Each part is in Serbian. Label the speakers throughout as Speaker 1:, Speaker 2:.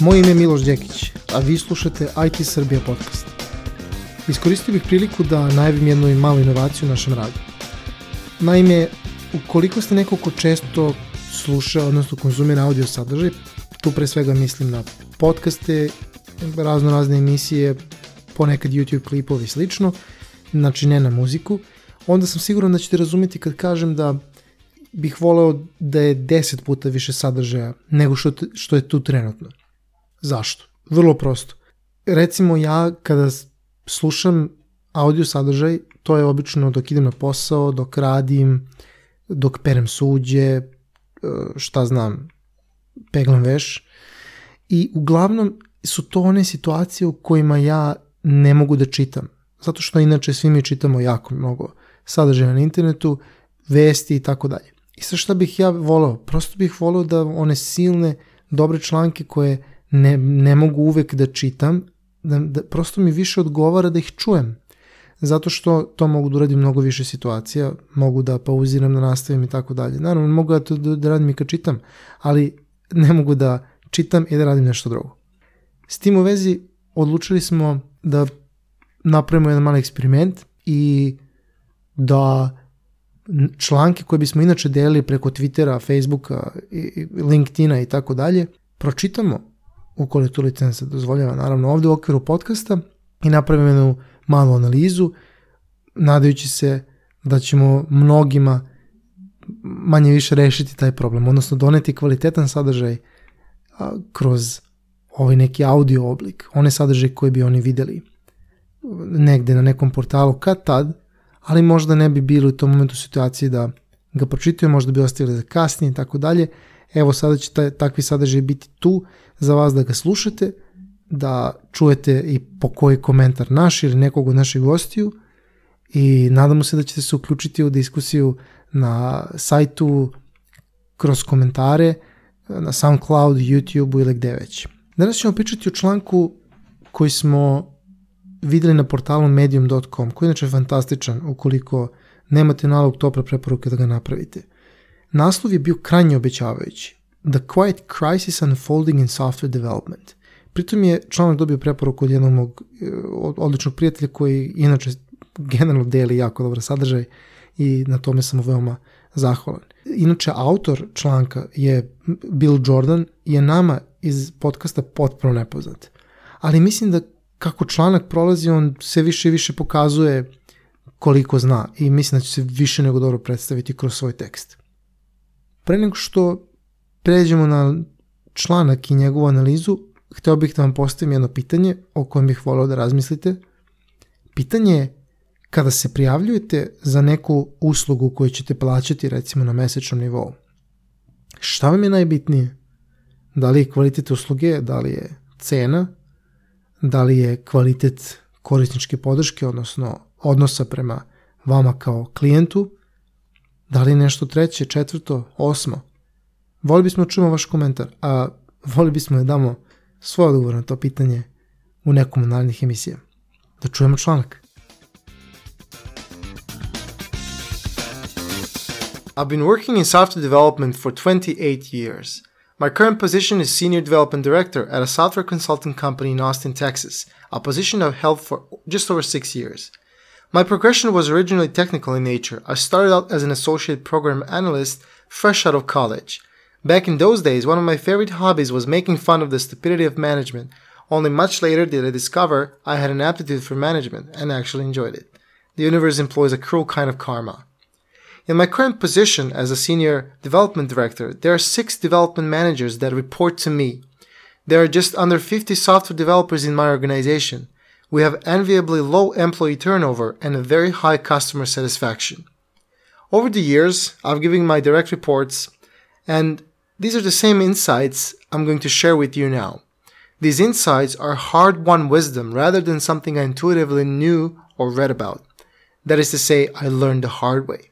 Speaker 1: Moje ime je Miloš Đekić, a vi slušate IT Srbija podcast. Iskoristio bih priliku da najavim jednu malu inovaciju u našem radu. Naime, ukoliko ste neko ko često sluša, odnosno konzumira audio sadržaj, tu pre svega mislim na podcaste, razno razne emisije, ponekad YouTube klipovi i slično, znači ne na muziku, onda sam siguran da ćete razumeti kad kažem da bih voleo da je 10 puta više sadržaja nego što, što je tu trenutno. Zašto? Vrlo prosto. Recimo ja kada slušam audio sadržaj, to je obično dok idem na posao, dok radim, dok perem suđe, e, šta znam, peglam veš. I uglavnom su to one situacije u kojima ja ne mogu da čitam. Zato što inače svi mi čitamo jako mnogo sadržaja na internetu, vesti i tako dalje. I sa šta bih ja volao? Prosto bih volao da one silne, dobre članke koje ne, ne mogu uvek da čitam, da, da prosto mi više odgovara da ih čujem. Zato što to mogu da uradim mnogo više situacija, mogu da pauziram, da nastavim i tako dalje. Naravno, mogu da da, da radim i kad čitam, ali ne mogu da čitam i da radim nešto drugo. S tim u vezi odlučili smo da napravimo jedan mali eksperiment i da članke koje bismo inače delili preko Twittera, Facebooka, LinkedIna i tako dalje, pročitamo ukoliko tu licenca dozvoljava, naravno ovde u okviru podcasta i napravimo jednu malu analizu, nadajući se da ćemo mnogima manje više rešiti taj problem, odnosno doneti kvalitetan sadržaj kroz ovaj neki audio oblik, one sadržaje koje bi oni videli negde na nekom portalu kad tad, ali možda ne bi bili u tom momentu situaciji da ga pročitaju, možda bi ostavili za kasnije i tako dalje. Evo sada će taj, takvi sadržaj biti tu za vas da ga slušate, da čujete i po koji komentar naš ili nekog od naših gostiju i nadamo se da ćete se uključiti u diskusiju na sajtu kroz komentare na SoundCloud, YouTube ili gde već. Danas ćemo pričati o članku koji smo videli na portalu medium.com, koji je inače fantastičan ukoliko nemate nalog topla preporuke da ga napravite. Naslov je bio krajnje obećavajući. The Quiet Crisis Unfolding in Software Development. Pritom je članak dobio preporuku od jednog mog eh, odličnog prijatelja koji inače generalno deli jako dobar sadržaj i na tome sam veoma zahvalan. Inače, autor članka je Bill Jordan, je nama iz podcasta potpuno nepoznat. Ali mislim da kako članak prolazi, on se više i više pokazuje koliko zna i mislim da će se više nego dobro predstaviti kroz svoj tekst. Pre nego što pređemo na članak i njegovu analizu, hteo bih da vam postavim jedno pitanje o kojem bih volao da razmislite. Pitanje je kada se prijavljujete za neku uslugu koju ćete plaćati recimo na mesečnom nivou. Šta vam je najbitnije? Da li je kvalitet usluge, da li je cena, da li je kvalitet korisničke podrške, odnosno odnosa prema vama kao klijentu, da li je nešto treće, četvrto, osmo. Voli bismo da čujemo vaš komentar, a voli bismo da damo svoj odgovor na to pitanje u nekom od narednih emisija. Da čujemo članak.
Speaker 2: I've been working in software development for 28 years. My current position is Senior Development Director at a software consulting company in Austin, Texas, a position I've held for just over six years. My progression was originally technical in nature. I started out as an associate program analyst fresh out of college. Back in those days, one of my favorite hobbies was making fun of the stupidity of management. Only much later did I discover I had an aptitude for management and actually enjoyed it. The universe employs a cruel kind of karma. In my current position as a senior development director, there are six development managers that report to me. There are just under 50 software developers in my organization. We have enviably low employee turnover and a very high customer satisfaction. Over the years, I've given my direct reports, and these are the same insights I'm going to share with you now. These insights are hard won wisdom rather than something I intuitively knew or read about. That is to say, I learned the hard way.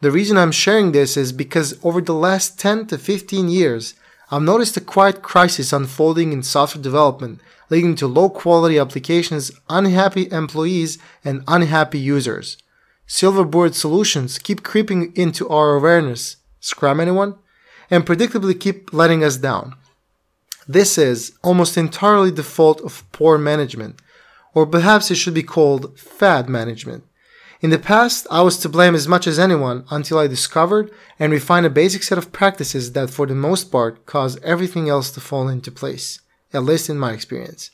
Speaker 2: The reason I'm sharing this is because over the last 10 to 15 years, I've noticed a quiet crisis unfolding in software development, leading to low quality applications, unhappy employees, and unhappy users. Silver bullet solutions keep creeping into our awareness. Scrum anyone? And predictably keep letting us down. This is almost entirely the fault of poor management, or perhaps it should be called fad management. In the past, I was to blame as much as anyone until I discovered and refined a basic set of practices that, for the most part, cause everything else to fall into place, at least in my experience.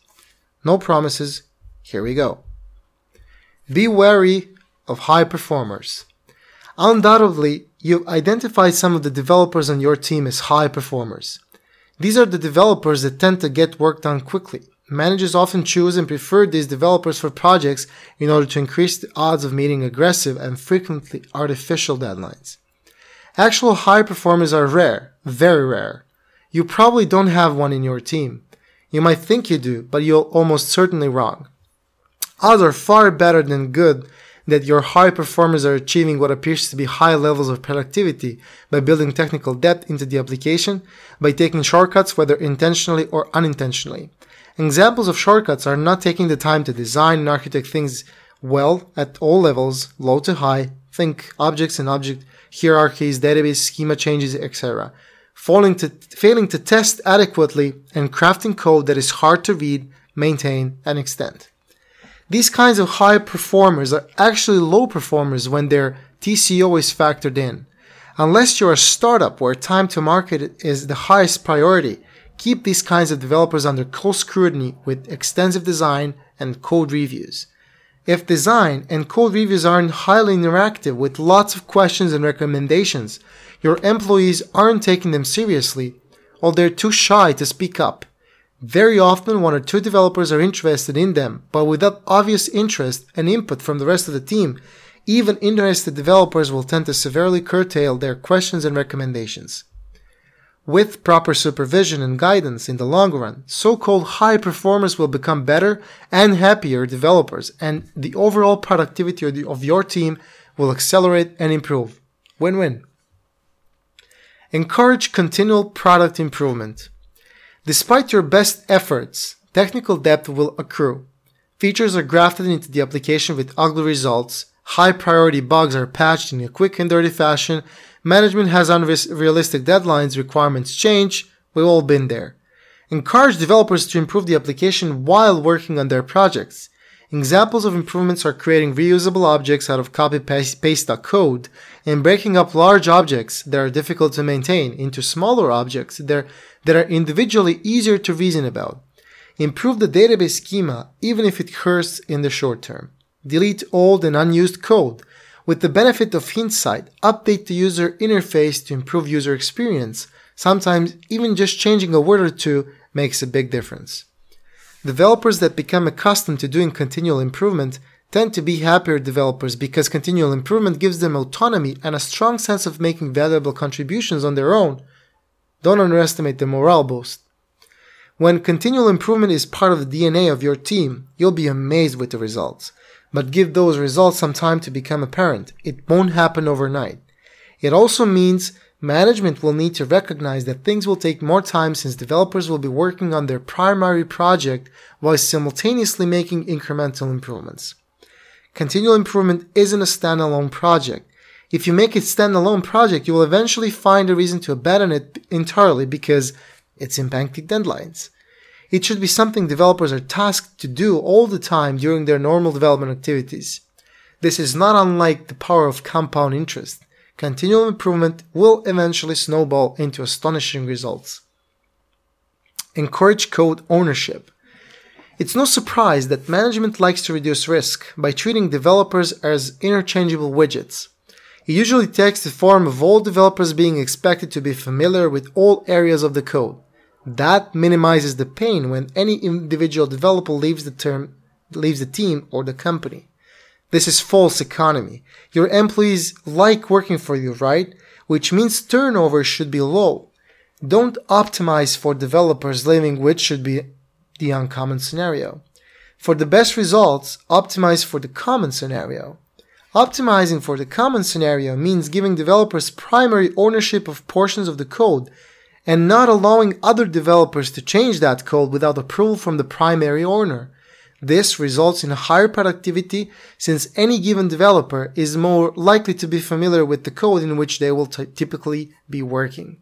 Speaker 2: No promises, here we go. Be wary of high performers. Undoubtedly, you've identified some of the developers on your team as high performers. These are the developers that tend to get work done quickly. Managers often choose and prefer these developers for projects in order to increase the odds of meeting aggressive and frequently artificial deadlines. Actual high performers are rare, very rare. You probably don't have one in your team. You might think you do, but you're almost certainly wrong. Odds are far better than good that your high performers are achieving what appears to be high levels of productivity by building technical depth into the application, by taking shortcuts whether intentionally or unintentionally. Examples of shortcuts are not taking the time to design and architect things well at all levels, low to high, think objects and object hierarchies, database schema changes, etc. Failing to, failing to test adequately and crafting code that is hard to read, maintain, and extend. These kinds of high performers are actually low performers when their TCO is factored in. Unless you're a startup where time to market is the highest priority, keep these kinds of developers under close scrutiny with extensive design and code reviews. If design and code reviews aren't highly interactive with lots of questions and recommendations, your employees aren't taking them seriously or they're too shy to speak up. Very often, one or two developers are interested in them, but without obvious interest and input from the rest of the team, even interested developers will tend to severely curtail their questions and recommendations. With proper supervision and guidance in the long run, so called high performers will become better and happier developers, and the overall productivity of your team will accelerate and improve. Win win. Encourage continual product improvement. Despite your best efforts, technical debt will accrue. Features are grafted into the application with ugly results, high priority bugs are patched in a quick and dirty fashion, management has unrealistic deadlines, requirements change, we've all been there. Encourage developers to improve the application while working on their projects. Examples of improvements are creating reusable objects out of copy paste code and breaking up large objects that are difficult to maintain into smaller objects that are, that are individually easier to reason about. Improve the database schema even if it hurts in the short term. Delete old and unused code. With the benefit of hindsight, update the user interface to improve user experience. Sometimes even just changing a word or two makes a big difference. Developers that become accustomed to doing continual improvement tend to be happier developers because continual improvement gives them autonomy and a strong sense of making valuable contributions on their own. Don't underestimate the morale boost. When continual improvement is part of the DNA of your team, you'll be amazed with the results. But give those results some time to become apparent. It won't happen overnight. It also means Management will need to recognize that things will take more time since developers will be working on their primary project while simultaneously making incremental improvements. Continual improvement isn't a standalone project. If you make it a standalone project, you will eventually find a reason to abandon it entirely because it's impacting deadlines. It should be something developers are tasked to do all the time during their normal development activities. This is not unlike the power of compound interest continual improvement will eventually snowball into astonishing results. Encourage code ownership. It's no surprise that management likes to reduce risk by treating developers as interchangeable widgets. It usually takes the form of all developers being expected to be familiar with all areas of the code. That minimizes the pain when any individual developer leaves the term leaves the team or the company. This is false economy. Your employees like working for you, right? Which means turnover should be low. Don't optimize for developers leaving, which should be the uncommon scenario. For the best results, optimize for the common scenario. Optimizing for the common scenario means giving developers primary ownership of portions of the code and not allowing other developers to change that code without approval from the primary owner. This results in higher productivity since any given developer is more likely to be familiar with the code in which they will t- typically be working.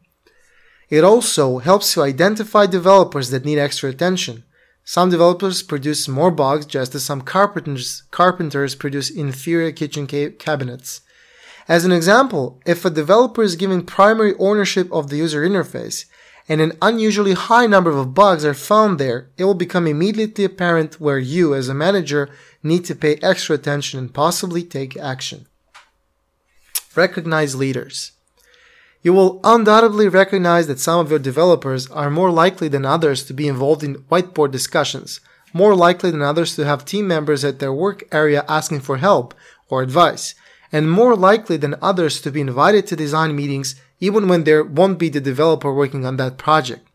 Speaker 2: It also helps to identify developers that need extra attention. Some developers produce more bugs just as some carpenters, carpenters produce inferior kitchen ca- cabinets. As an example, if a developer is given primary ownership of the user interface and an unusually high number of bugs are found there, it will become immediately apparent where you, as a manager, need to pay extra attention and possibly take action. Recognize leaders. You will undoubtedly recognize that some of your developers are more likely than others to be involved in whiteboard discussions, more likely than others to have team members at their work area asking for help or advice, and more likely than others to be invited to design meetings even when there won't be the developer working on that project.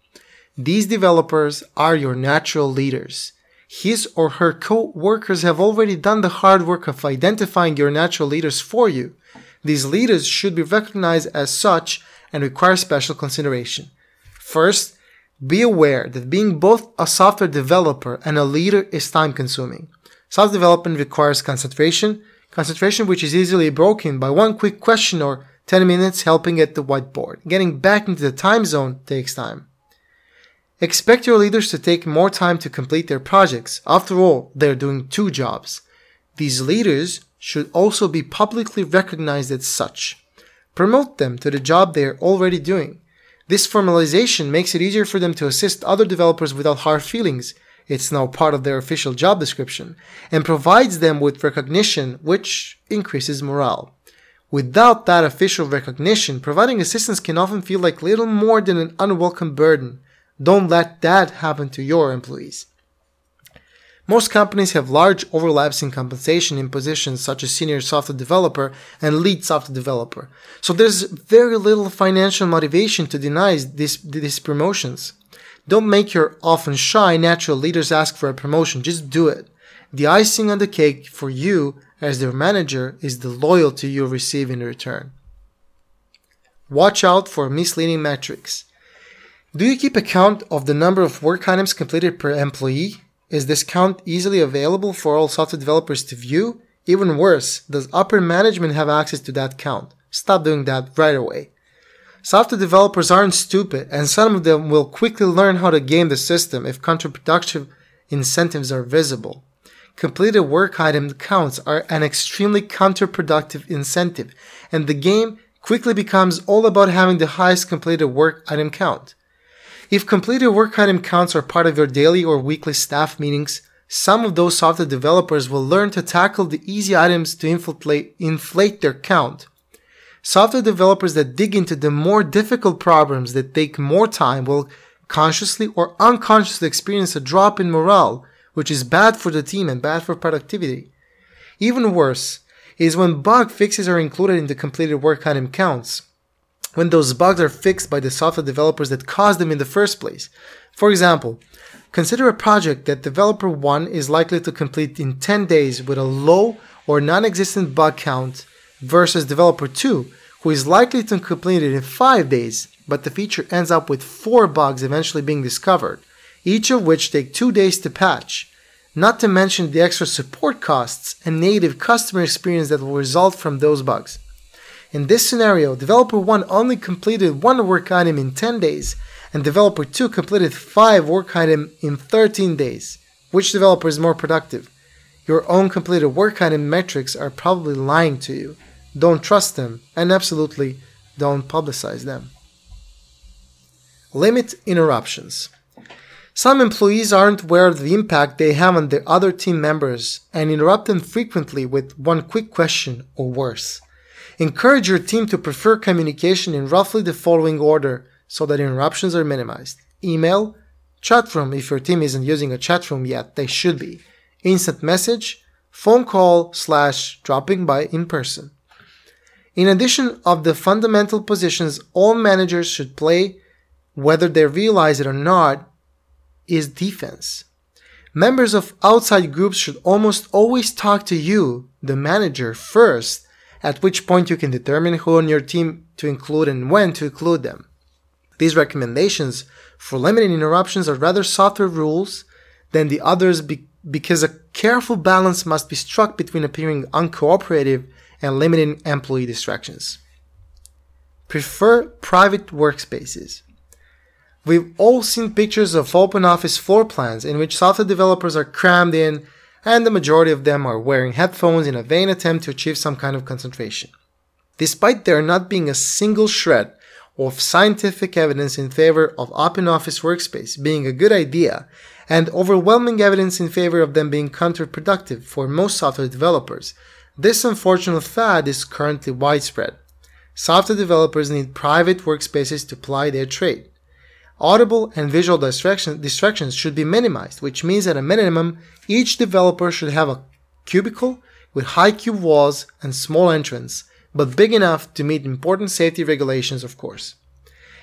Speaker 2: These developers are your natural leaders. His or her co-workers have already done the hard work of identifying your natural leaders for you. These leaders should be recognized as such and require special consideration. First, be aware that being both a software developer and a leader is time consuming. Software development requires concentration, concentration which is easily broken by one quick question or 10 minutes helping at the whiteboard. Getting back into the time zone takes time. Expect your leaders to take more time to complete their projects. After all, they're doing two jobs. These leaders should also be publicly recognized as such. Promote them to the job they are already doing. This formalization makes it easier for them to assist other developers without hard feelings. It's now part of their official job description and provides them with recognition, which increases morale. Without that official recognition, providing assistance can often feel like little more than an unwelcome burden. Don't let that happen to your employees. Most companies have large overlaps in compensation in positions such as senior software developer and lead software developer. So there's very little financial motivation to deny this, these promotions. Don't make your often shy natural leaders ask for a promotion. Just do it. The icing on the cake for you as their manager is the loyalty you receive in return. Watch out for misleading metrics. Do you keep account of the number of work items completed per employee? Is this count easily available for all software developers to view? Even worse, does upper management have access to that count? Stop doing that right away. Software developers aren't stupid, and some of them will quickly learn how to game the system if counterproductive incentives are visible. Completed work item counts are an extremely counterproductive incentive, and the game quickly becomes all about having the highest completed work item count. If completed work item counts are part of your daily or weekly staff meetings, some of those software developers will learn to tackle the easy items to inflate, inflate their count. Software developers that dig into the more difficult problems that take more time will consciously or unconsciously experience a drop in morale, which is bad for the team and bad for productivity. Even worse is when bug fixes are included in the completed work item counts when those bugs are fixed by the software developers that caused them in the first place. For example, consider a project that developer 1 is likely to complete in 10 days with a low or non-existent bug count versus developer 2 who is likely to complete it in 5 days, but the feature ends up with 4 bugs eventually being discovered, each of which take 2 days to patch. Not to mention the extra support costs and negative customer experience that will result from those bugs. In this scenario, developer 1 only completed one work item in 10 days, and developer 2 completed 5 work item in 13 days. Which developer is more productive? Your own completed work item metrics are probably lying to you. Don't trust them, and absolutely don't publicize them. Limit interruptions. Some employees aren't aware of the impact they have on their other team members and interrupt them frequently with one quick question or worse. Encourage your team to prefer communication in roughly the following order so that interruptions are minimized. Email, chat room if your team isn't using a chat room yet, they should be. Instant message, phone call slash dropping by in person. In addition of the fundamental positions all managers should play, whether they realize it or not, is defense. Members of outside groups should almost always talk to you, the manager, first at which point you can determine who on your team to include and when to include them. These recommendations for limiting interruptions are rather softer rules than the others be- because a careful balance must be struck between appearing uncooperative and limiting employee distractions. Prefer private workspaces. We've all seen pictures of open office floor plans in which software developers are crammed in, and the majority of them are wearing headphones in a vain attempt to achieve some kind of concentration. Despite there not being a single shred of scientific evidence in favor of open office workspace being a good idea, and overwhelming evidence in favor of them being counterproductive for most software developers, this unfortunate fad is currently widespread. Software developers need private workspaces to ply their trade. Audible and visual distraction, distractions should be minimized, which means at a minimum, each developer should have a cubicle with high cube walls and small entrance, but big enough to meet important safety regulations, of course.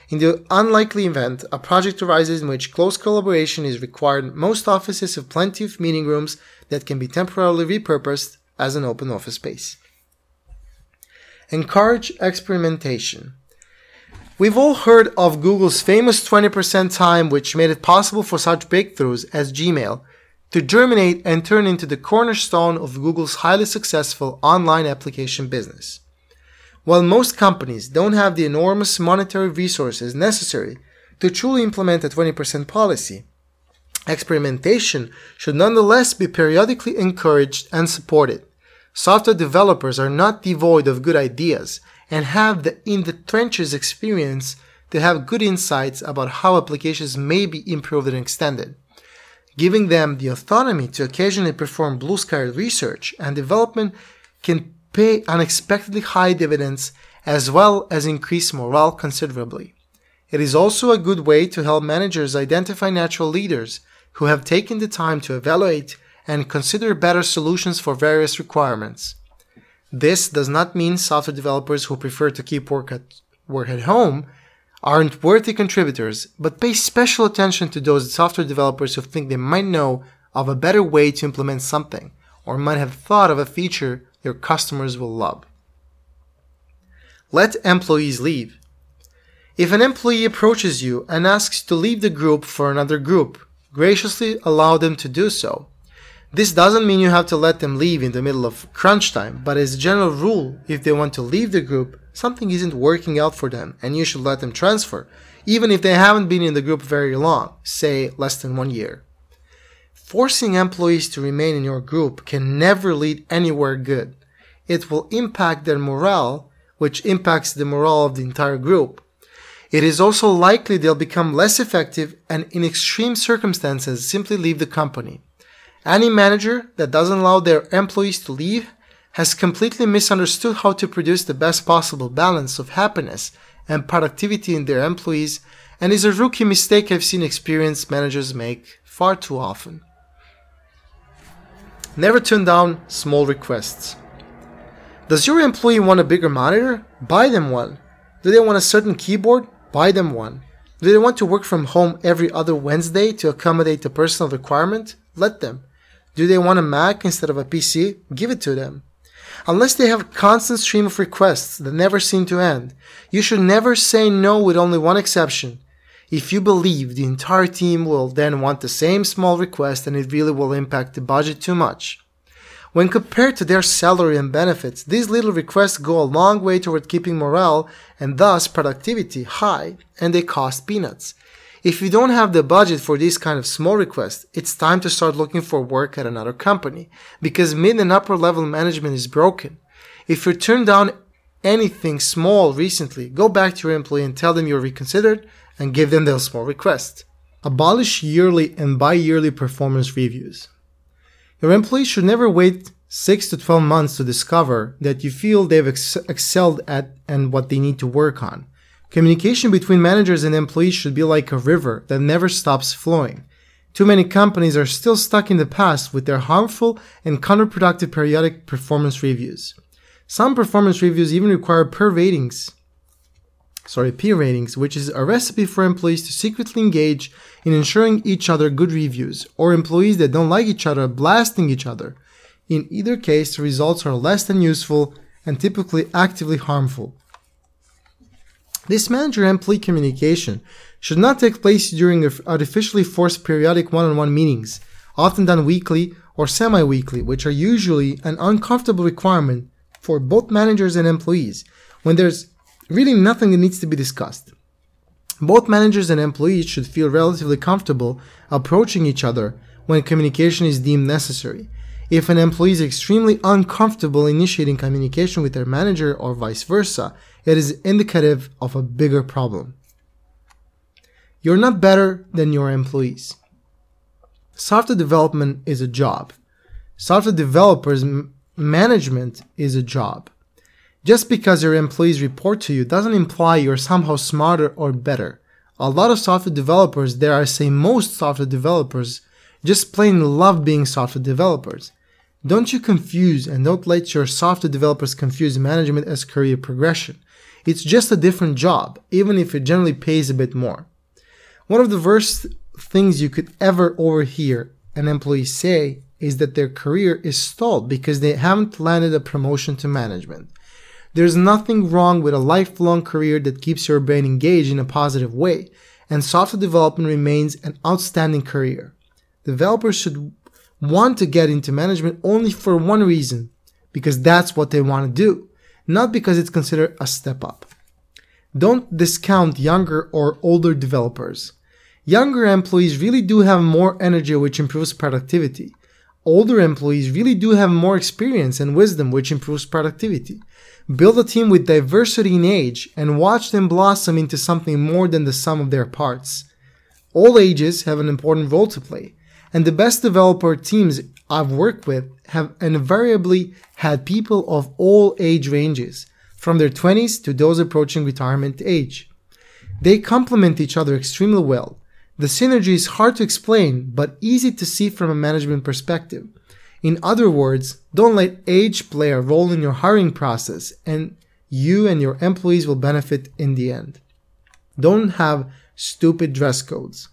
Speaker 2: In the unlikely event a project arises in which close collaboration is required, most offices have plenty of meeting rooms that can be temporarily repurposed as an open office space. Encourage experimentation. We've all heard of Google's famous 20% time, which made it possible for such breakthroughs as Gmail to germinate and turn into the cornerstone of Google's highly successful online application business. While most companies don't have the enormous monetary resources necessary to truly implement a 20% policy, experimentation should nonetheless be periodically encouraged and supported. Software developers are not devoid of good ideas and have the in the trenches experience to have good insights about how applications may be improved and extended. Giving them the autonomy to occasionally perform blue sky research and development can pay unexpectedly high dividends as well as increase morale considerably. It is also a good way to help managers identify natural leaders who have taken the time to evaluate and consider better solutions for various requirements. This does not mean software developers who prefer to keep work at, work at home aren't worthy contributors, but pay special attention to those software developers who think they might know of a better way to implement something, or might have thought of a feature your customers will love. Let employees leave. If an employee approaches you and asks to leave the group for another group, graciously allow them to do so. This doesn't mean you have to let them leave in the middle of crunch time, but as a general rule, if they want to leave the group, something isn't working out for them and you should let them transfer, even if they haven't been in the group very long, say less than one year. Forcing employees to remain in your group can never lead anywhere good. It will impact their morale, which impacts the morale of the entire group. It is also likely they'll become less effective and in extreme circumstances simply leave the company. Any manager that doesn't allow their employees to leave has completely misunderstood how to produce the best possible balance of happiness and productivity in their employees and is a rookie mistake I've seen experienced managers make far too often. Never turn down small requests. Does your employee want a bigger monitor? Buy them one. Do they want a certain keyboard? Buy them one. Do they want to work from home every other Wednesday to accommodate a personal requirement? Let them. Do they want a Mac instead of a PC? Give it to them. Unless they have a constant stream of requests that never seem to end, you should never say no with only one exception. If you believe the entire team will then want the same small request and it really will impact the budget too much. When compared to their salary and benefits, these little requests go a long way toward keeping morale and thus productivity high and they cost peanuts. If you don't have the budget for these kind of small requests, it's time to start looking for work at another company because mid and upper level management is broken. If you turned down anything small recently, go back to your employee and tell them you're reconsidered and give them their small request. Abolish yearly and bi-yearly performance reviews. Your employees should never wait 6 to 12 months to discover that you feel they've ex- excelled at and what they need to work on. Communication between managers and employees should be like a river that never stops flowing. Too many companies are still stuck in the past with their harmful and counterproductive periodic performance reviews. Some performance reviews even require peer ratings, sorry, peer ratings, which is a recipe for employees to secretly engage in ensuring each other good reviews, or employees that don't like each other blasting each other. In either case, the results are less than useful and typically actively harmful. This manager-employee communication should not take place during artificially forced periodic one-on-one meetings, often done weekly or semi-weekly, which are usually an uncomfortable requirement for both managers and employees when there's really nothing that needs to be discussed. Both managers and employees should feel relatively comfortable approaching each other when communication is deemed necessary. If an employee is extremely uncomfortable initiating communication with their manager or vice versa, it is indicative of a bigger problem. You're not better than your employees. Software development is a job. Software developers management is a job. Just because your employees report to you doesn't imply you're somehow smarter or better. A lot of software developers, there I say most software developers, just plain love being software developers. Don't you confuse and don't let your software developers confuse management as career progression. It's just a different job, even if it generally pays a bit more. One of the worst things you could ever overhear an employee say is that their career is stalled because they haven't landed a promotion to management. There's nothing wrong with a lifelong career that keeps your brain engaged in a positive way, and software development remains an outstanding career. Developers should want to get into management only for one reason because that's what they want to do, not because it's considered a step up. Don't discount younger or older developers. Younger employees really do have more energy, which improves productivity older employees really do have more experience and wisdom, which improves productivity. Build a team with diversity in age and watch them blossom into something more than the sum of their parts. All ages have an important role to play, and the best developer teams I've worked with have invariably had people of all age ranges, from their 20s to those approaching retirement age. They complement each other extremely well, the synergy is hard to explain, but easy to see from a management perspective. In other words, don't let age play a role in your hiring process, and you and your employees will benefit in the end. Don't have stupid dress codes.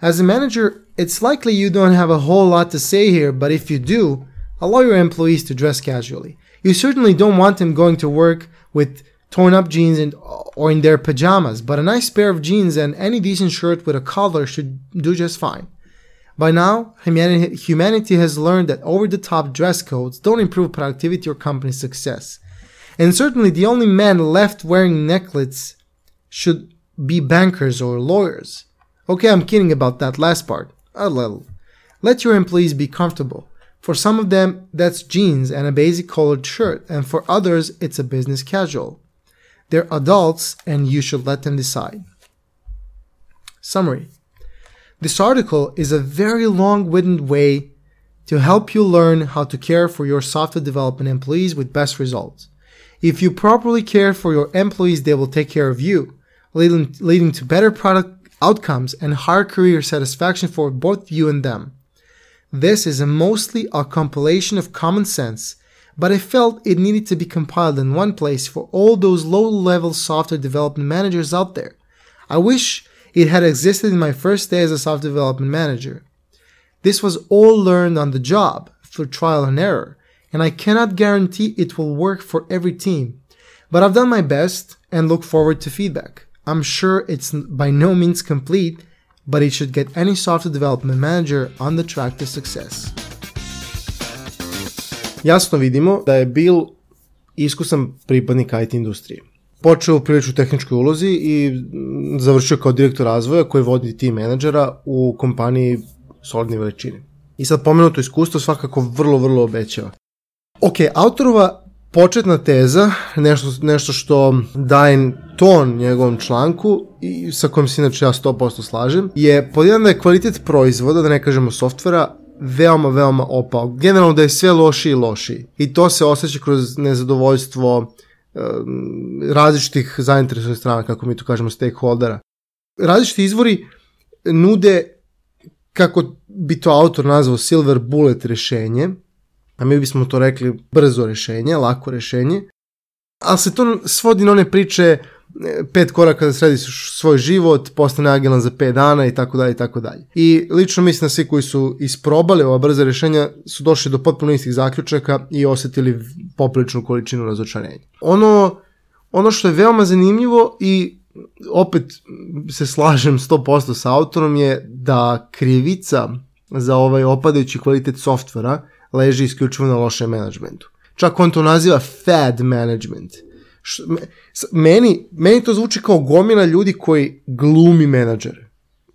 Speaker 2: As a manager, it's likely you don't have a whole lot to say here, but if you do, allow your employees to dress casually. You certainly don't want them going to work with torn up jeans and or in their pajamas, but a nice pair of jeans and any decent shirt with a collar should do just fine. By now, humanity, has learned that over the top dress codes don't improve productivity or company success. And certainly the only men left wearing necklets should be bankers or lawyers. Okay, I'm kidding about that last part. A little. Let your employees be comfortable. For some of them, that's jeans and a basic colored shirt, and for others, it's a business casual. They're adults and you should let them decide. Summary This article is a very long winded way to help you learn how to care for your software development employees with best results. If you properly care for your employees, they will take care of you, leading, leading to better product outcomes and higher career satisfaction for both you and them. This is a mostly a compilation of common sense but I felt it needed to be compiled in one place for all those low level software development managers out there. I wish it had existed in my first day as a software development manager. This was all learned on the job through trial and error, and I cannot guarantee it will work for every team. But I've done my best and look forward to feedback. I'm sure it's by no means complete, but it should get any software development manager on the track to success.
Speaker 3: jasno vidimo da je Bill iskusan pripadnik IT industrije. Počeo u priliču tehničkoj ulozi i završio kao direktor razvoja koji vodi tim menadžera u kompaniji solidne veličine. I sad pomenuto iskustvo svakako vrlo, vrlo obećava. Ok, autorova početna teza, nešto, nešto što daje ton njegovom članku i sa kojim se inače ja 100% slažem, je podjedan da je kvalitet proizvoda, da ne kažemo softvera, veoma, veoma opao. Generalno da je sve lošiji i lošiji. I to se osjeća kroz nezadovoljstvo um, različitih zainteresovanih strana, kako mi to kažemo, stakeholdera. Različiti izvori nude, kako bi to autor nazvao silver bullet rešenje, a mi bismo to rekli brzo rešenje, lako rešenje, ali se to svodi na one priče pet koraka da središ svoj život, postane agilan za 5 dana i tako dalje i tako dalje. I lično mislim da svi koji su isprobali ova brza rešenja su došli do potpuno istih zaključaka i osetili popriličnu količinu razočarenja. Ono, ono što je veoma zanimljivo i opet se slažem 100% sa autorom je da krivica za ovaj opadajući kvalitet softvera leži isključivo na lošem menadžmentu. Čak on to naziva fad management – meni, meni to zvuči kao gomila ljudi koji glumi menadžere.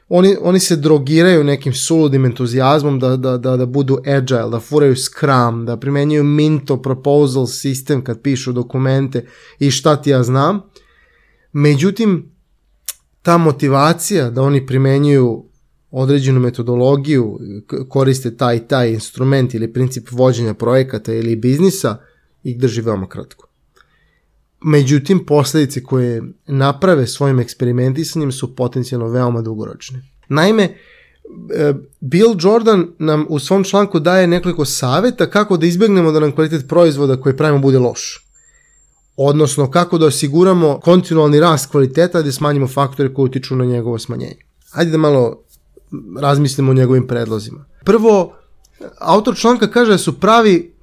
Speaker 3: Oni, oni se drogiraju nekim suludim entuzijazmom da, da, da, da budu agile, da furaju Scrum, da primenjuju Minto proposal sistem kad pišu dokumente i šta ti ja znam. Međutim, ta motivacija da oni primenjuju određenu metodologiju, koriste taj taj instrument ili princip vođenja projekata ili biznisa, ih drži veoma kratko. Međutim, posledice koje naprave svojim eksperimentisanjem su potencijalno veoma dugoročne. Naime, e, Bill Jordan nam u svom članku daje nekoliko saveta kako da izbjegnemo da nam kvalitet proizvoda koje pravimo bude loš. Odnosno, kako da osiguramo kontinualni rast kvaliteta da smanjimo faktore koji utiču na njegovo smanjenje. Hajde da malo razmislimo o njegovim predlozima. Prvo, autor članka kaže da su pravi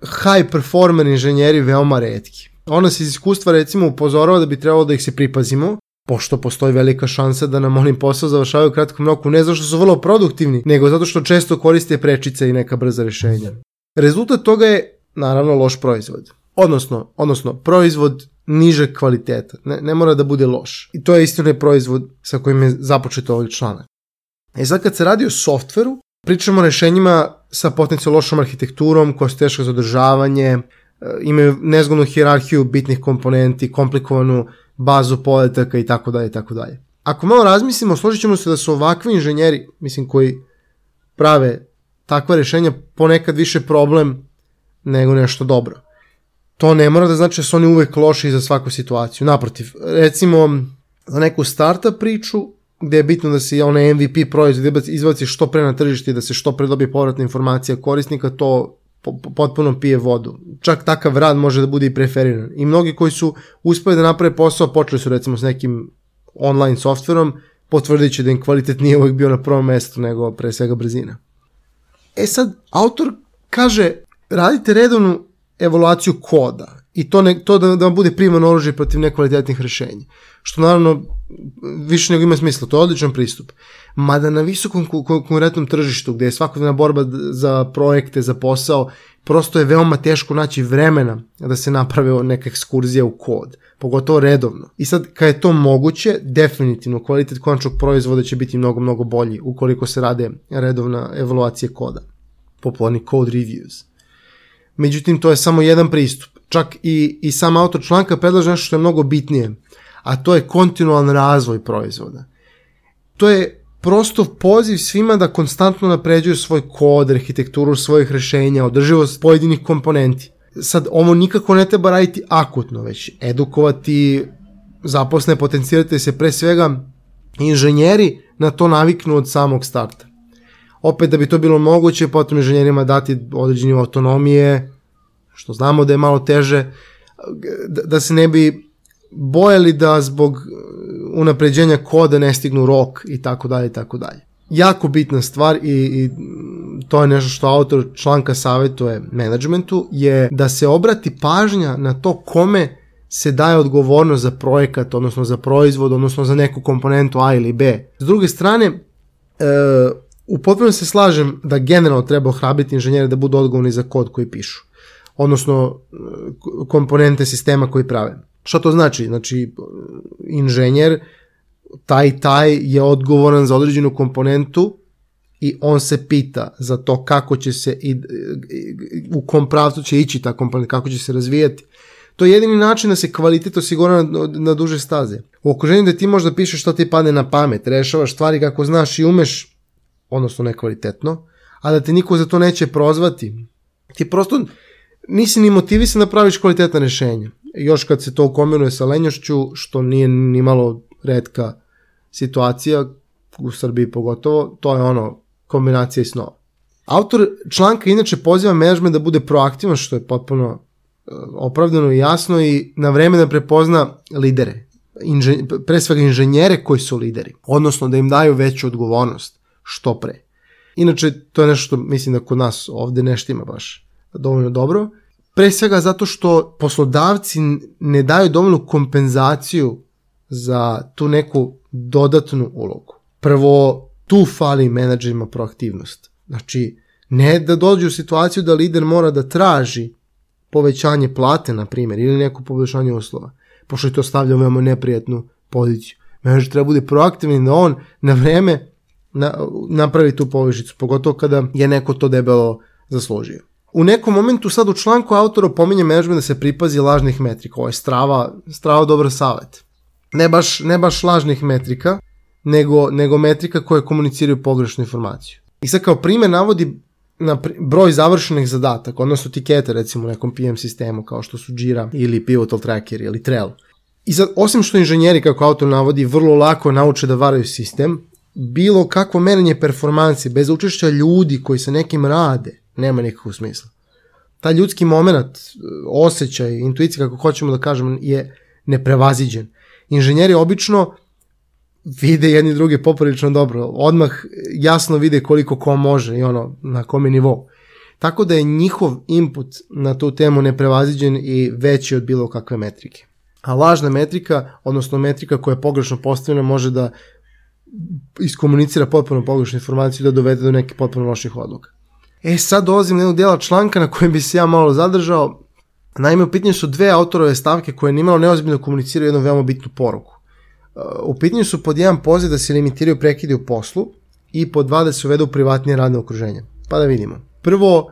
Speaker 3: high performer inženjeri veoma redki. Ona se iz iskustva recimo upozorava da bi trebalo da ih se pripazimo, pošto postoji velika šansa da nam oni posao završavaju u kratkom roku, ne zato što su vrlo produktivni, nego zato što često koriste prečice i neka brza rešenja. Rezultat toga je, naravno, loš proizvod. Odnosno, odnosno proizvod niže kvaliteta. Ne, ne mora da bude loš. I to je istina proizvod sa kojim je započeto ovaj članak. E sad kad se radi o softveru, pričamo o rešenjima sa potencijalno lošom arhitekturom, koja su teška za održavanje, e, imaju nezgodnu hirarhiju bitnih komponenti, komplikovanu bazu poletaka i tako dalje i tako dalje. Ako malo razmislimo, složit ćemo se da su ovakvi inženjeri, mislim, koji prave takva rešenja ponekad više problem nego nešto dobro. To ne mora da znači da su oni uvek loši za svaku situaciju. Naprotiv, recimo za neku startup priču gde je bitno da se onaj MVP proizvod izbaci što pre na tržište da se što pre dobije povratna informacija korisnika, to potpuno pije vodu. Čak takav rad može da bude i preferiran. I mnogi koji su uspeli da naprave posao, počeli su recimo s nekim online softverom, potvrdit će da im kvalitet nije uvijek bio na prvom mestu, nego pre svega brzina. E sad, autor kaže, radite redovnu evaluaciju koda i to, ne, to da, da vam bude primano oružje protiv nekvalitetnih rešenja. Što naravno više nego ima smisla, to je odličan pristup. Mada na visokom konkurentnom tržištu gde je svakodnevna borba za projekte, za posao, prosto je veoma teško naći vremena da se naprave neka ekskurzija u kod, pogotovo redovno. I sad, kad je to moguće, definitivno kvalitet konačnog proizvoda će biti mnogo, mnogo bolji ukoliko se rade redovna evaluacija koda, popularni code reviews. Međutim, to je samo jedan pristup. Čak i, i sam autor članka predlaže nešto što je mnogo bitnije, a to je kontinualan razvoj proizvoda. To je prosto poziv svima da konstantno napređuju svoj kod, arhitekturu svojih rešenja, održivost pojedinih komponenti. Sad, ovo nikako ne treba raditi akutno, već edukovati zaposne, potencijirati se pre svega inženjeri na to naviknu od samog starta. Opet da bi to bilo moguće, potom inženjerima dati određeni autonomije, što znamo da je malo teže, da se ne bi bojali da zbog unapređenja koda ne stignu rok i tako dalje i tako dalje. Jako bitna stvar i, i to je nešto što autor članka savjetuje menadžmentu je da se obrati pažnja na to kome se daje odgovornost za projekat, odnosno za proizvod, odnosno za neku komponentu A ili B. S druge strane, e, u potpuno se slažem da generalno treba ohrabiti inženjere da budu odgovorni za kod koji pišu, odnosno e, komponente sistema koji prave. Šta to znači? Znači, inženjer, taj taj je odgovoran za određenu komponentu i on se pita za to kako će se i u kom pravcu će ići ta komponenta, kako će se razvijati. To je jedini način da se kvalitet osigura na, na duže staze. U okruženju da ti možda pišeš što ti padne na pamet, rešavaš stvari kako znaš i umeš, odnosno nekvalitetno, a da te niko za to neće prozvati. Ti prosto nisi ni motivisan da praviš kvalitetna rešenja još kad se to kombinuje sa lenjošću, što nije ni malo redka situacija, u Srbiji pogotovo, to je ono kombinacija i snova. Autor članka inače poziva menadžment da bude proaktivan, što je potpuno e, opravdano i jasno i na vreme da prepozna lidere, inženj, pre svega inženjere koji su lideri, odnosno da im daju veću odgovornost što pre. Inače, to je nešto što mislim da kod nas ovde nešto ima baš dovoljno dobro Pre svega zato što poslodavci ne daju dovoljnu kompenzaciju za tu neku dodatnu ulogu. Prvo, tu fali menadžerima proaktivnost. Znači, ne da dođu u situaciju da lider mora da traži povećanje plate, na primjer, ili neko poboljšanje uslova, pošto je to stavlja u veoma neprijatnu poziciju. Menadžer treba bude proaktivni da on na vreme na, napravi tu povišicu, pogotovo kada je neko to debelo zaslužio. U nekom momentu sad u članku autora pominje menadžment da se pripazi lažnih metrika. Ovo je strava, strava dobar savet. Ne baš, ne baš lažnih metrika, nego, nego metrika koje komuniciraju pogrešnu informaciju. I sad kao primjer navodi na broj završenih zadataka, odnosno tikete recimo u nekom PM sistemu kao što su Jira ili Pivotal Tracker ili Trello. I sad, osim što inženjeri, kako autor navodi, vrlo lako nauče da varaju sistem, bilo kakvo merenje performansi bez učešća ljudi koji sa nekim rade, nema nikakvog smisla. Taj ljudski moment, osjećaj, intuicija, kako hoćemo da kažemo, je neprevaziđen. Inženjeri obično vide jedni drugi poprilično dobro. Odmah jasno vide koliko ko može i ono na kom je nivou. Tako da je njihov input na tu temu neprevaziđen i veći od bilo kakve metrike. A lažna metrika, odnosno metrika koja je pogrešno postavljena, može da iskomunicira potpuno pogrešnu informaciju da dovede do nekih potpuno loših odluka. E sad dolazim na jednog dijela članka na kojem bi se ja malo zadržao. Naime, u pitanju su dve autorove stavke koje nimalo neozbiljno komuniciraju jednu veoma bitnu poruku. U pitanju su pod jedan poziv da se limitiraju prekidi u poslu i pod dva da se uvedu privatnije radne okruženje. Pa da vidimo. Prvo,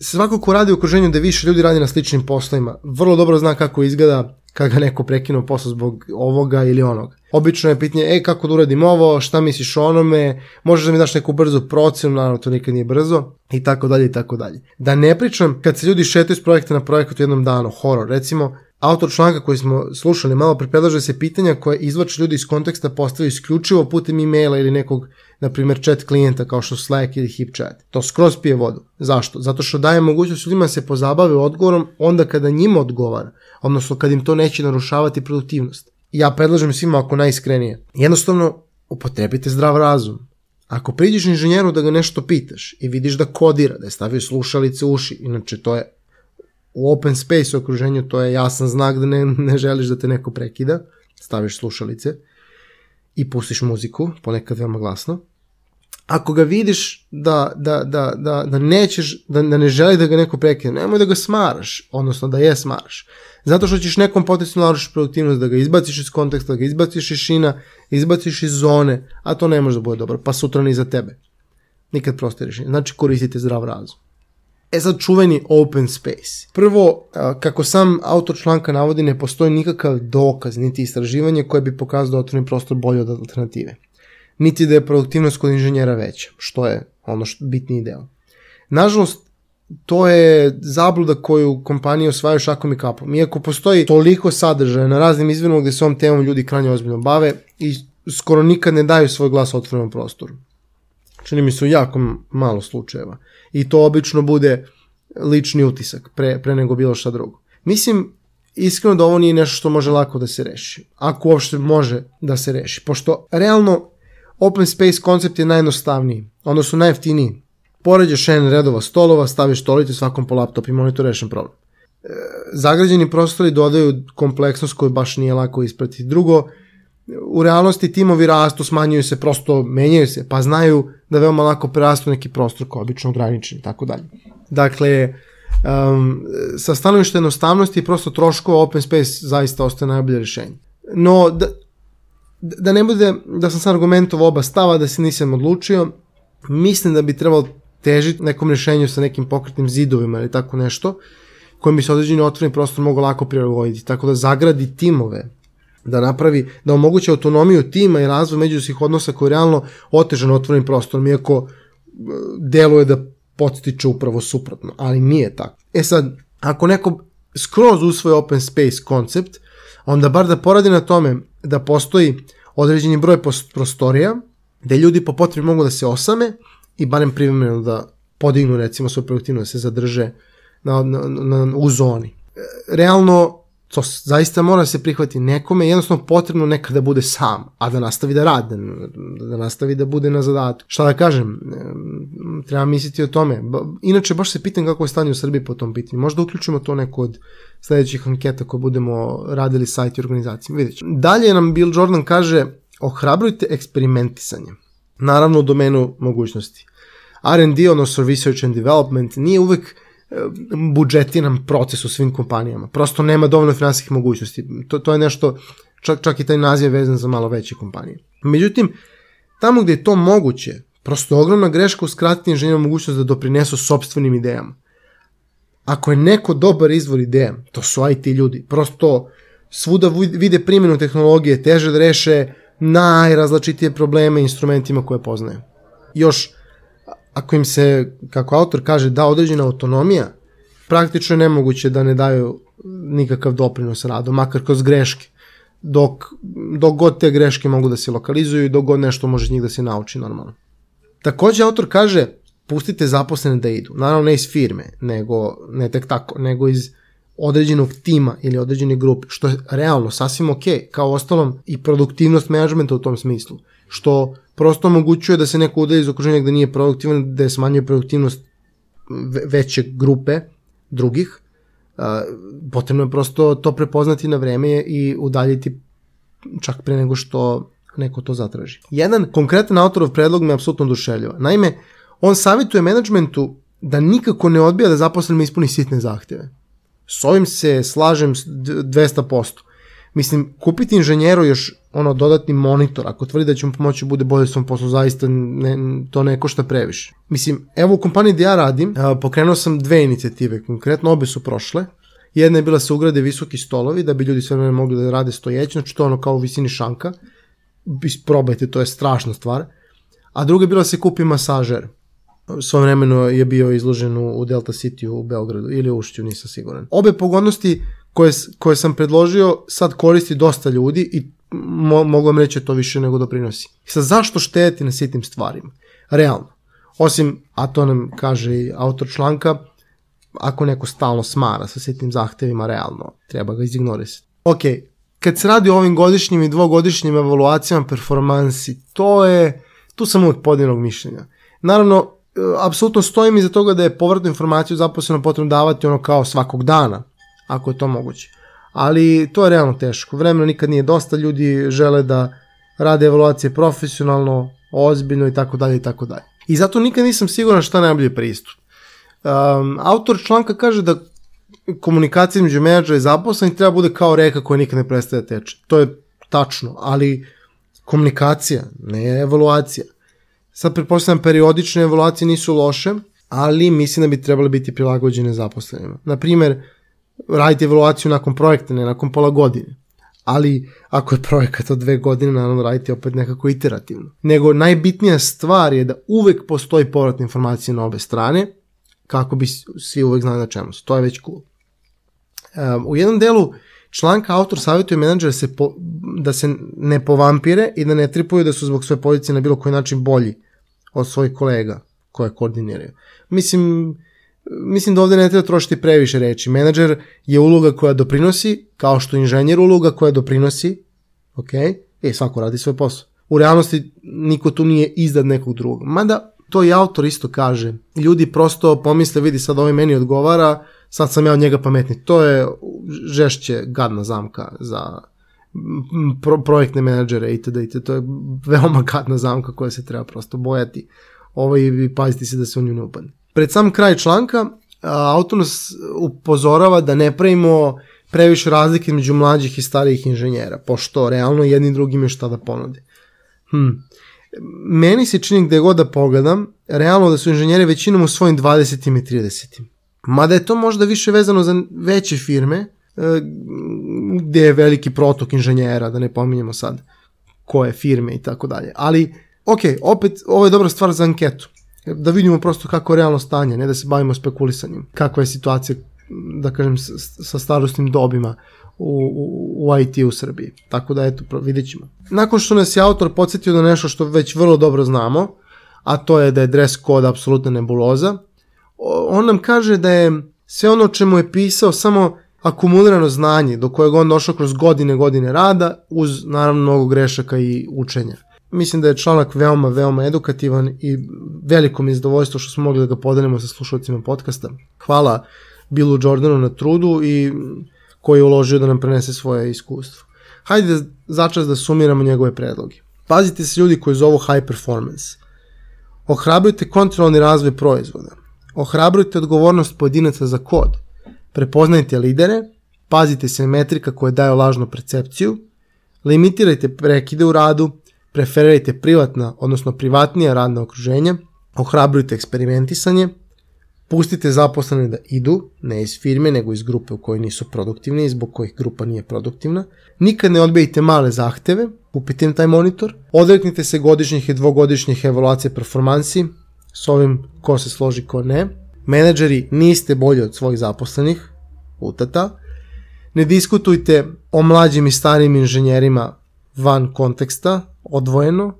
Speaker 3: svako ko radi u okruženju da više ljudi radi na sličnim poslovima, vrlo dobro zna kako izgleda kada ga neko prekinuo posao zbog ovoga ili onoga. Obično je pitanje, e, kako da uradim ovo, šta misliš o onome, možeš da mi daš neku brzu procenu, naravno to nikad nije brzo, i tako dalje i tako dalje. Da ne pričam, kad se ljudi šetaju s projekta na projekat u jednom danu, horor, recimo, Autor članka koji smo slušali malo pre predlaže se pitanja koje izvače ljudi iz konteksta postavaju isključivo putem e-maila ili nekog, na primjer, chat klijenta kao što Slack ili HipChat. To skroz pije vodu. Zašto? Zato što daje mogućnost ljudima da se pozabave odgovorom onda kada njima odgovara, odnosno kad im to neće narušavati produktivnost. Ja predlažem svima ako najiskrenije. Jednostavno, upotrebite zdrav razum. Ako priđeš inženjeru da ga nešto pitaš i vidiš da kodira, da je stavio slušalice u uši, inače to je u open space okruženju to je jasan znak da ne, ne želiš da te neko prekida, staviš slušalice i pustiš muziku, ponekad veoma glasno. Ako ga vidiš da, da, da, da, da nećeš, da, da ne želi da ga neko prekine, nemoj da ga smaraš, odnosno da je smaraš. Zato što ćeš nekom potencijalno narušiti produktivnost, da ga izbaciš iz konteksta, da ga izbaciš iz šina, izbaciš iz zone, a to ne može da bude dobro, pa sutra ni za tebe. Nikad proste rješenje. Znači koristite zdrav razum. E sad čuveni open space. Prvo, kako sam autor članka navodi, ne postoji nikakav dokaz, niti istraživanje koje bi pokazalo da otvoreni prostor bolje od alternative. Niti da je produktivnost kod inženjera veća, što je ono što bitniji deo. Nažalost, to je zabluda koju kompanije osvajaju šakom i kapom. Iako postoji toliko sadržaja na raznim izvinama gde se ovom temom ljudi krajnje ozbiljno bave i skoro nikad ne daju svoj glas otvorenom prostoru. Čini mi se jako malo slučajeva i to obično bude lični utisak pre, pre nego bilo šta drugo. Mislim, iskreno da ovo nije nešto što može lako da se reši, ako uopšte može da se reši, pošto realno open space koncept je najjednostavniji, odnosno najjeftiniji. Poređaš jedan redova stolova, staviš stolice svakom po laptop i monitor rešen problem. E, zagrađeni prostori dodaju kompleksnost koju baš nije lako ispratiti. Drugo, u realnosti timovi rastu, smanjuju se, prosto menjaju se, pa znaju da veoma lako prerastu neki prostor koji je obično ograničen i tako dalje. Dakle, um, sa stanovište jednostavnosti i prosto troškova open space zaista ostaje najbolje rješenje. No, da, da ne bude da sam sam argumentov oba stava, da se nisam odlučio, mislim da bi trebalo težiti nekom rješenju sa nekim pokretnim zidovima ili tako nešto, kojim bi se određeni otvoreni prostor mogu lako prilagoditi, tako da zagradi timove da napravi, da omogući autonomiju tima i razvoj međusobnih odnosa koji je realno otežan otvorenim prostorom, iako e, deluje da podstiče upravo suprotno, ali nije tako. E sad, ako neko skroz usvoje open space koncept, onda bar da poradi na tome da postoji određeni broj prostorija, gde ljudi po potrebi mogu da se osame i barem privremeno da podignu recimo svoju produktivnost, da se zadrže na, na, na, u zoni. E, realno, to zaista mora se prihvati nekome, jednostavno potrebno nekada da bude sam, a da nastavi da radi, da nastavi da bude na zadatku. Šta da kažem, treba misliti o tome. Inače, baš se pitam kako je stanje u Srbiji po tom pitanju. Možda uključimo to neko od sledećih anketa koje budemo radili sajt i organizacijama. Vidjet ćemo. Dalje nam Bill Jordan kaže, ohrabrujte eksperimentisanje. Naravno u domenu mogućnosti. R&D, odnosno Research and Development, nije uvek budžetiran proces u svim kompanijama. Prosto nema dovoljno finansijskih mogućnosti. To, to je nešto, čak, čak i taj naziv je vezan za malo veće kompanije. Međutim, tamo gde je to moguće, prosto ogromna greška uskratiti inženjeru mogućnost da doprinesu sobstvenim idejama. Ako je neko dobar izvor ideja, to su IT ljudi. Prosto svuda vide primjenu tehnologije, teže da reše najrazlačitije probleme instrumentima koje poznaju. Još, ako im se, kako autor kaže, da određena autonomija, praktično je nemoguće da ne daju nikakav doprinos radu, makar kroz greške. Dok, dok god te greške mogu da se lokalizuju i dok god nešto može njih da se nauči normalno. Takođe, autor kaže, pustite zaposlene da idu. Naravno, ne iz firme, nego, ne tek tako, nego iz određenog tima ili određene grupe, što je realno sasvim ok, kao ostalom i produktivnost menadžmenta u tom smislu, što prosto omogućuje da se neko udaje iz okruženja gde nije produktivan, da je smanjuje produktivnost veće grupe drugih, potrebno je prosto to prepoznati na vreme i udaljiti čak pre nego što neko to zatraži. Jedan konkretan autorov predlog me apsolutno oduševljava. Naime, on savjetuje menadžmentu da nikako ne odbija da zaposlenima ispuni sitne zahteve. S ovim se slažem 200%. Mislim, kupiti inženjeru još ono dodatni monitor, ako tvrdi da će mu pomoći da bude bolje svom poslu, zaista ne, to ne košta previše. Mislim, evo u kompaniji gde ja radim, pokrenuo sam dve inicijative, konkretno obe su prošle. Jedna je bila da se ugrade visoki stolovi, da bi ljudi sve vreme mogli da rade stojeći, znači to ono kao u visini šanka. Isprobajte, to je strašna stvar. A druga je bila da se kupi masažer svoj vremeno je bio izložen u Delta City u Beogradu ili u Ušću, nisam siguran. Obe pogodnosti koje, koje sam predložio sad koristi dosta ljudi i mo, mogu vam reći da to više nego doprinosi. I sad zašto štediti na sitnim stvarima? Realno. Osim, a to nam kaže i autor članka, ako neko stalno smara sa sitnim zahtevima, realno, treba ga izignorisati. Ok, kad se radi o ovim godišnjim i dvogodišnjim evaluacijama performansi, to je, tu sam uvijek podinog mišljenja. Naravno, apsolutno stojim iza toga da je povratnu informaciju zaposleno potrebno davati ono kao svakog dana, ako je to moguće. Ali to je realno teško. Vremena nikad nije dosta, ljudi žele da rade evaluacije profesionalno, ozbiljno i tako dalje i tako dalje. I zato nikad nisam siguran šta je najbolji pristup. Um, autor članka kaže da komunikacija među menadžera i zaposlenih treba bude kao reka koja nikad ne prestaje da teče. To je tačno, ali komunikacija, ne evaluacija. Sad pretpostavljam periodične evaluacije nisu loše, ali mislim da bi trebali biti prilagođene zaposlenima. Naprimer, radite evaluaciju nakon projekta, ne nakon pola godine. Ali ako je projekat od dve godine, naravno radite opet nekako iterativno. Nego najbitnija stvar je da uvek postoji povratna informacija na obe strane, kako bi svi uvek znali na čemu su. To je već cool. Um, u jednom delu članka autor savjetuje menadžere se po, da se ne povampire i da ne tripuju da su zbog svoje pozicije na bilo koji način bolji od svojih kolega koje koordiniraju. Mislim, mislim da ovde ne treba trošiti previše reči. Menadžer je uloga koja doprinosi, kao što inženjer uloga koja doprinosi, ok, e, svako radi svoj posao. U realnosti niko tu nije iznad nekog drugog. Mada to i autor isto kaže. Ljudi prosto pomisle, vidi sad ovaj meni odgovara, sad sam ja od njega pametni. To je žešće gadna zamka za pro, projektne menadžere itd. itd. To je veoma gadna zamka koja se treba prosto bojati ovaj, i paziti se da se u nju ne upadne. Pred sam kraj članka autor nas upozorava da ne pravimo previše razlike među mlađih i starijih inženjera, pošto realno jedni drugi imaju šta da ponude. Hm. Meni se čini gde god da pogledam, realno da su inženjeri većinom u svojim 20. i 30. Mada je to možda više vezano za veće firme, gde je veliki protok inženjera, da ne pominjemo sad koje firme i tako dalje. Ali, ok, opet, ovo je dobra stvar za anketu. Da vidimo prosto kako je realno stanje, ne da se bavimo spekulisanjem. Kakva je situacija, da kažem, sa starostnim dobima u, u, u IT u Srbiji. Tako da, eto, vidjet ćemo. Nakon što nas je autor podsjetio na nešto što već vrlo dobro znamo, a to je da je dress code apsolutna nebuloza, on nam kaže da je sve ono čemu je pisao samo akumulirano znanje do kojeg on došao kroz godine godine rada uz naravno mnogo grešaka i učenja. Mislim da je članak veoma, veoma edukativan i veliko mi je zadovoljstvo što smo mogli da ga podelimo sa slušalcima podcasta. Hvala Billu Jordanu na trudu i koji je uložio da nam prenese svoje iskustvo. Hajde da začas da sumiramo njegove predloge. Pazite se ljudi koji zovu high performance. Ohrabrujte kontrolni razvoj proizvoda. Ohrabrujte odgovornost pojedinaca za kod. Prepoznajte lidere, pazite se metrika koje daju lažnu percepciju, limitirajte prekide u radu, preferirajte privatna, odnosno privatnija radna okruženja, ohrabrujte eksperimentisanje, pustite zaposlene da idu, ne iz firme, nego iz grupe u kojoj nisu produktivni i zbog kojih grupa nije produktivna. Nikad ne odbijajte male zahteve, kupite im taj monitor, odreknite se godišnjih i dvogodišnjih evaluacija performansi, s ovim ko se složi ko ne. Menadžeri niste bolji od svojih zaposlenih, utata. Ne diskutujte o mlađim i starim inženjerima van konteksta, odvojeno,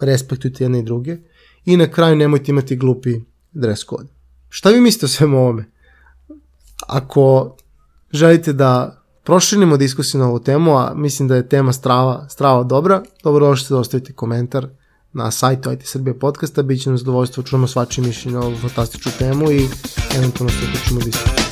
Speaker 3: respektujte jedne i druge i na kraju nemojte imati glupi dress code. Šta vi mislite o svemu ovome? Ako želite da proširimo diskusiju na ovu temu, a mislim da je tema strava, strava dobra, dobro došli da ostavite komentar na sajtu IT Srbije podcasta, bit će nam zadovoljstvo, čujemo svačije mišljenje na ovu fantastičnu temu i eventualno se uključimo u diskusiju.